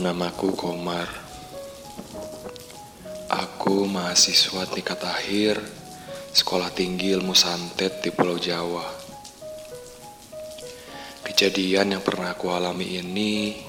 Namaku Komar. Aku mahasiswa tingkat akhir Sekolah Tinggi Ilmu Santet di Pulau Jawa. Kejadian yang pernah aku alami ini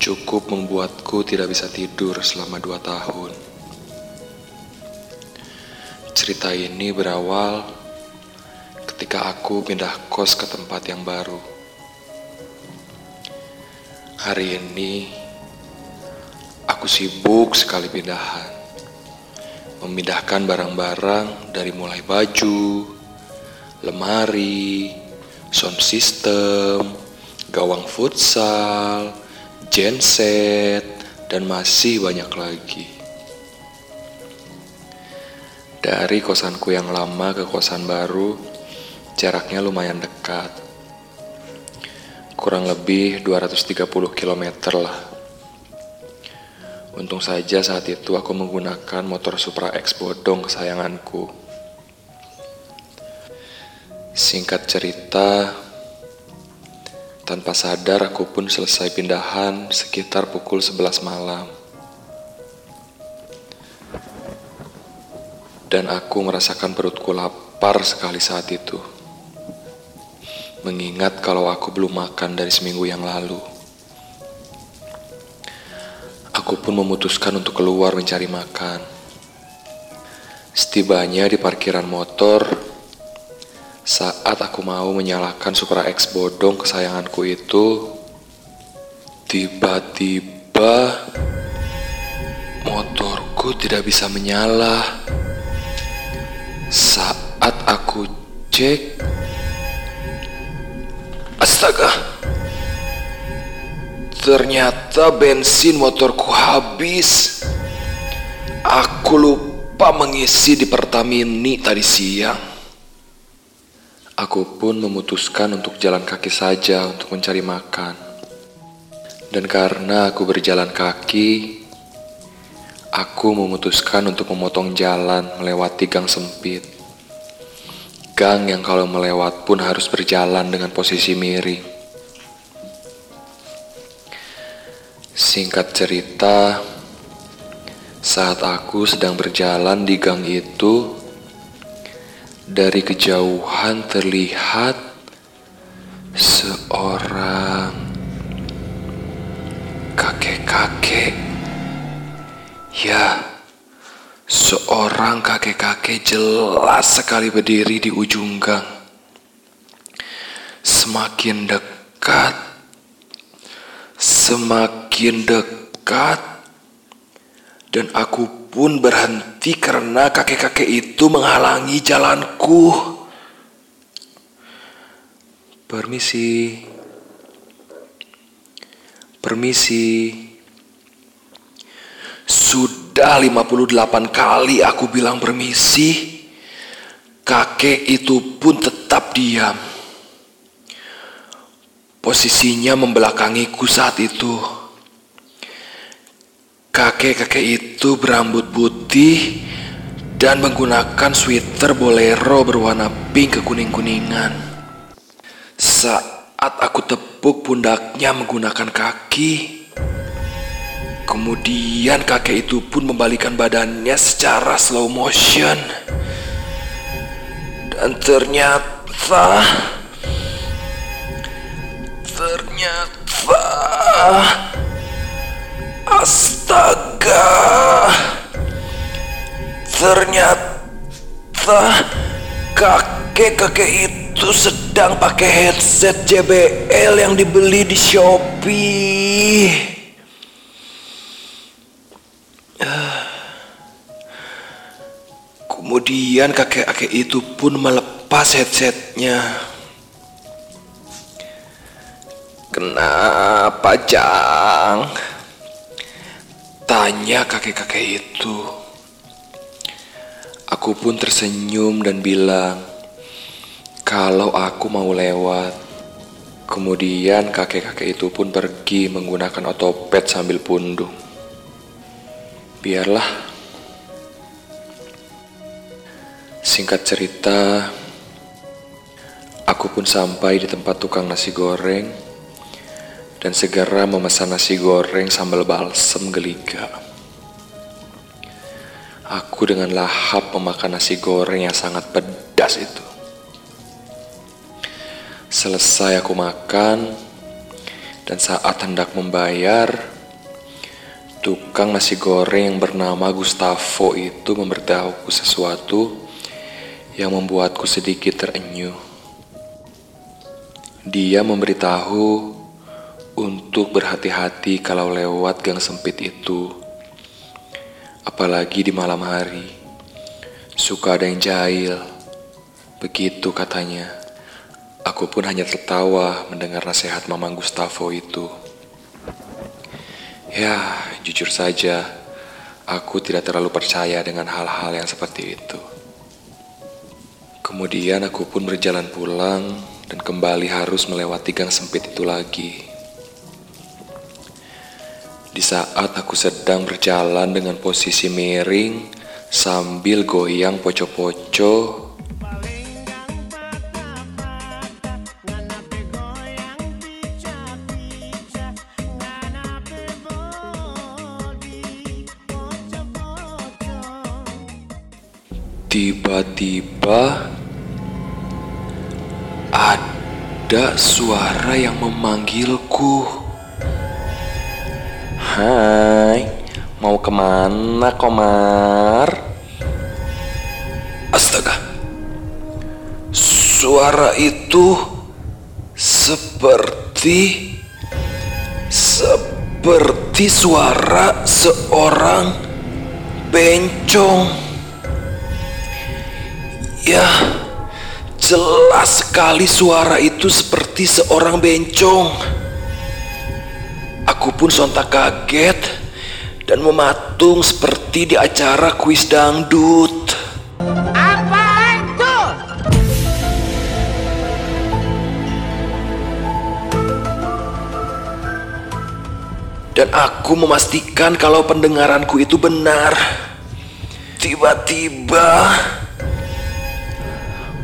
cukup membuatku tidak bisa tidur selama dua tahun. Cerita ini berawal ketika aku pindah kos ke tempat yang baru. Hari ini Aku sibuk sekali pindahan. Memindahkan barang-barang dari mulai baju, lemari, sound system, gawang futsal, genset, dan masih banyak lagi. Dari kosanku yang lama ke kosan baru, jaraknya lumayan dekat. Kurang lebih 230 km lah. Untung saja saat itu aku menggunakan motor Supra X bodong kesayanganku. Singkat cerita, tanpa sadar aku pun selesai pindahan sekitar pukul 11 malam. Dan aku merasakan perutku lapar sekali saat itu. Mengingat kalau aku belum makan dari seminggu yang lalu. Aku pun memutuskan untuk keluar mencari makan. Setibanya di parkiran motor, saat aku mau menyalakan Supra X bodong kesayanganku itu, tiba-tiba motorku tidak bisa menyala. Saat aku cek, astaga! Ternyata bensin motorku habis. Aku lupa mengisi di Pertamini tadi siang. Aku pun memutuskan untuk jalan kaki saja untuk mencari makan. Dan karena aku berjalan kaki, aku memutuskan untuk memotong jalan melewati gang sempit. Gang yang kalau melewat pun harus berjalan dengan posisi miring. Singkat cerita, saat aku sedang berjalan di gang itu, dari kejauhan terlihat seorang kakek-kakek. Ya, seorang kakek-kakek jelas sekali berdiri di ujung gang. Semakin dekat, semakin dekat dan aku pun berhenti karena kakek-kakek itu menghalangi jalanku. Permisi. Permisi. Sudah 58 kali aku bilang permisi. Kakek itu pun tetap diam. Posisinya membelakangiku saat itu. Kakek-kakek itu berambut putih dan menggunakan sweater bolero berwarna pink kekuning-kuningan. Saat aku tepuk pundaknya menggunakan kaki, kemudian kakek itu pun membalikan badannya secara slow motion. Dan ternyata ternyata ternyata kakek-kakek itu sedang pakai headset JBL yang dibeli di Shopee Kemudian kakek-kakek itu pun melepas headsetnya. Kenapa, Jang? Tanya kakek-kakek itu. Aku pun tersenyum dan bilang, kalau aku mau lewat, Kemudian kakek-kakek itu pun pergi menggunakan otopet sambil pundung. Biarlah. Singkat cerita, aku pun sampai di tempat tukang nasi goreng dan segera memesan nasi goreng sambal balsem geliga. Aku dengan lahap memakan nasi goreng yang sangat pedas itu. Selesai aku makan, dan saat hendak membayar, tukang nasi goreng yang bernama Gustavo itu memberitahuku sesuatu yang membuatku sedikit terenyuh. Dia memberitahu untuk berhati-hati kalau lewat gang sempit itu, apalagi di malam hari. Suka ada yang jahil, begitu katanya. Aku pun hanya tertawa mendengar nasihat Mamang Gustavo itu. Ya, jujur saja, aku tidak terlalu percaya dengan hal-hal yang seperti itu. Kemudian aku pun berjalan pulang dan kembali harus melewati gang sempit itu lagi. Di saat aku sedang berjalan dengan posisi miring sambil goyang poco-poco Tiba-tiba ada suara yang memanggilku. Hai, mau ke mana Komar? Astaga, suara itu seperti seperti suara seorang bencong. Ya, jelas sekali suara itu seperti seorang bencong. Aku pun sontak kaget dan mematung seperti di acara kuis dangdut. Apa itu? Dan aku memastikan kalau pendengaranku itu benar. Tiba-tiba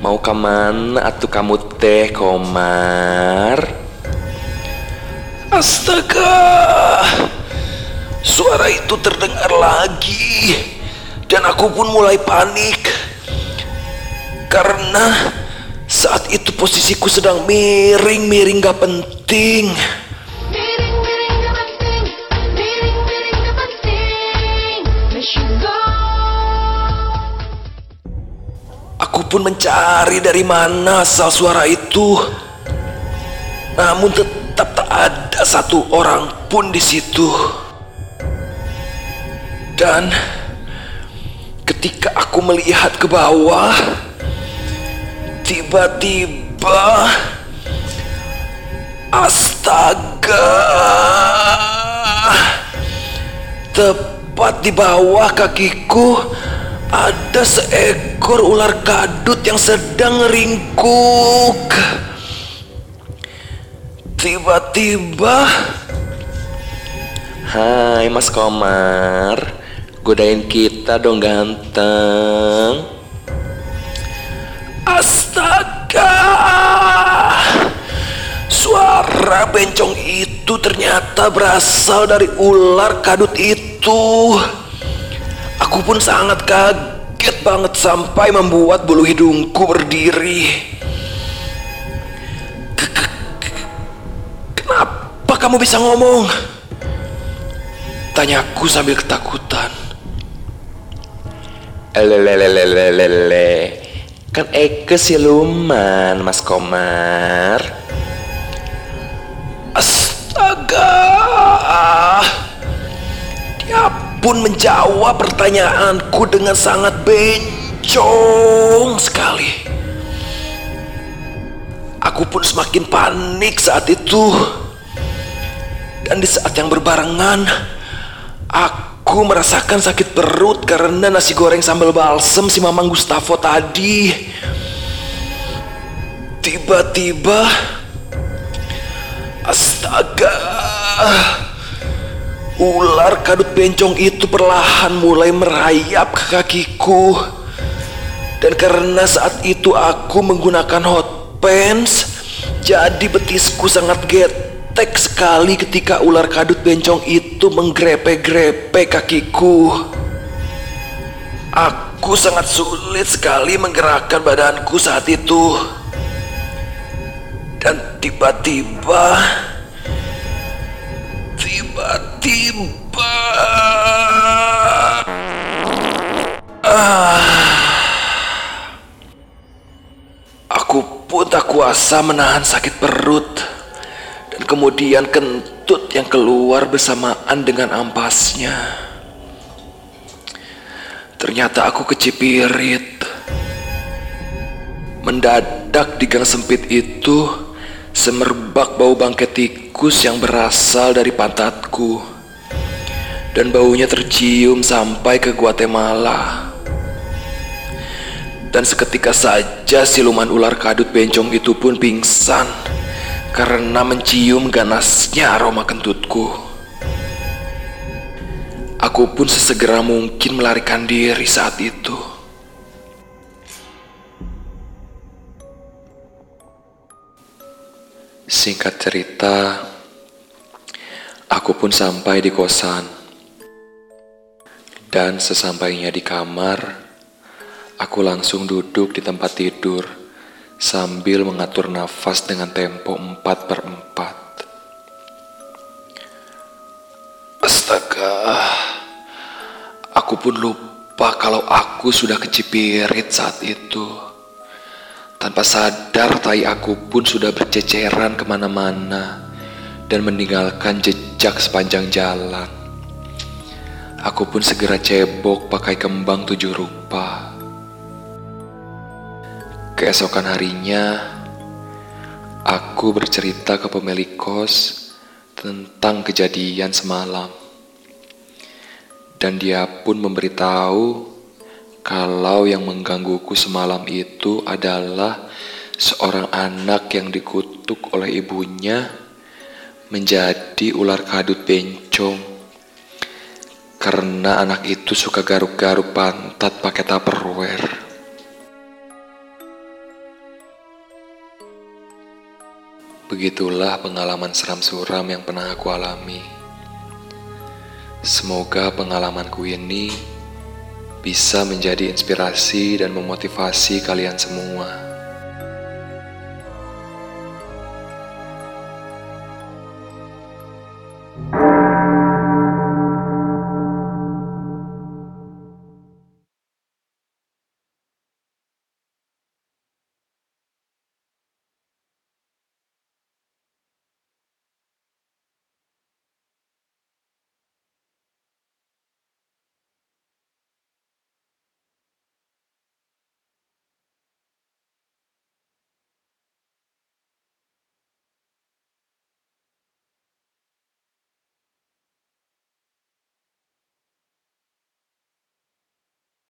Mau ke mana atuh kamu teh Komar? Astaga. Suara itu terdengar lagi. Dan aku pun mulai panik. Karena saat itu posisiku sedang miring-miring gak penting. Aku pun mencari dari mana asal suara itu. Namun tetap tak ada satu orang pun di situ. Dan ketika aku melihat ke bawah, tiba-tiba astaga. Tepat di bawah kakiku ada seekor ular kadut yang sedang ringkuk. Tiba-tiba. Hai Mas Komar. Godain kita dong ganteng. Astaga. Suara bencong itu ternyata berasal dari ular kadut itu. Aku pun sangat kaget banget sampai membuat bulu hidungku berdiri. Kenapa kamu bisa ngomong? Tanyaku sambil ketakutan. Lelelelelelele. Kan Eke siluman, Mas Komar. Astaga. Dia pun menjawab pertanyaanku dengan sangat bencong sekali. Aku pun semakin panik saat itu. Dan di saat yang berbarengan, aku merasakan sakit perut karena nasi goreng sambal balsem si Mamang Gustavo tadi. Tiba-tiba, Astaga. Ular kadut bencong itu perlahan mulai merayap ke kakiku. Dan karena saat itu aku menggunakan hot pants, jadi betisku sangat getek sekali ketika ular kadut bencong itu menggrepe-grepe kakiku. Aku sangat sulit sekali menggerakkan badanku saat itu. Dan tiba-tiba Tiba-tiba ah, Aku pun tak kuasa menahan sakit perut Kemudian kentut yang keluar bersamaan dengan ampasnya. Ternyata aku kecipirit. Mendadak di gang sempit itu Semerbak bau bangkai tikus yang berasal dari pantatku. Dan baunya tercium sampai ke Guatemala. Dan seketika saja siluman ular kadut bencong itu pun pingsan Karena mencium ganasnya aroma kentutku Aku pun sesegera mungkin melarikan diri saat itu Singkat cerita, aku pun sampai di kosan. Dan sesampainya di kamar, aku langsung duduk di tempat tidur sambil mengatur nafas dengan tempo 4 per 4. Astaga, aku pun lupa kalau aku sudah kecipirit saat itu. Tanpa sadar tai aku pun sudah berceceran ke mana-mana dan meninggalkan jejak sepanjang jalan. Aku pun segera cebok pakai kembang tujuh rupa. Keesokan harinya, aku bercerita ke pemilik kos tentang kejadian semalam. Dan dia pun memberitahu kalau yang menggangguku semalam itu adalah seorang anak yang dikutuk oleh ibunya menjadi ular kadut bencong. Karena anak itu suka garuk-garuk pantat pakai tupperware. Begitulah pengalaman seram suram yang pernah aku alami. Semoga pengalamanku ini bisa menjadi inspirasi dan memotivasi kalian semua.